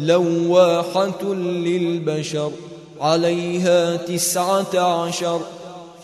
لواحة للبشر عليها تسعة عشر.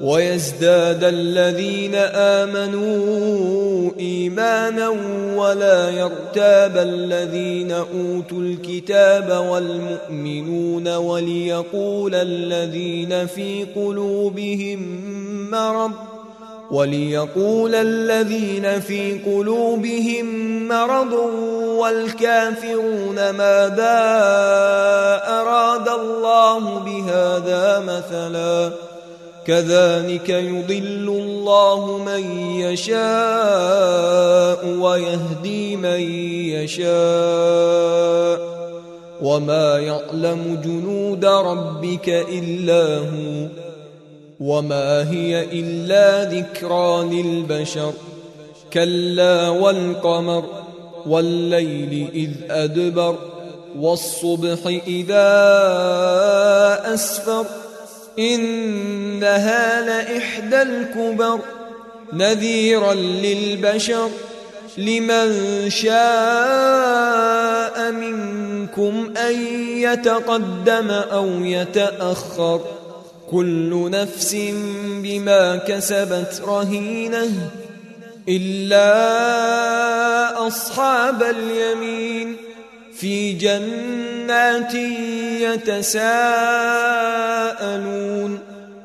ويزداد الذين آمنوا إيمانا ولا يرتاب الذين أوتوا الكتاب والمؤمنون وليقول الذين في قلوبهم مرض وليقول الذين في قلوبهم مرض والكافرون ماذا أراد الله بهذا مثلاً كذلك يضل الله من يشاء ويهدي من يشاء وما يعلم جنود ربك إلا هو وما هي إلا ذكرى للبشر كلا والقمر والليل إذ أدبر والصبح إذا أسفر إنها لإحدى الكبر نذيرا للبشر. لمن شاء منكم أن يتقدم أو يتأخر. كل نفس بما كسبت رهينة إلا أصحاب اليمين. في جنات يتساءلون.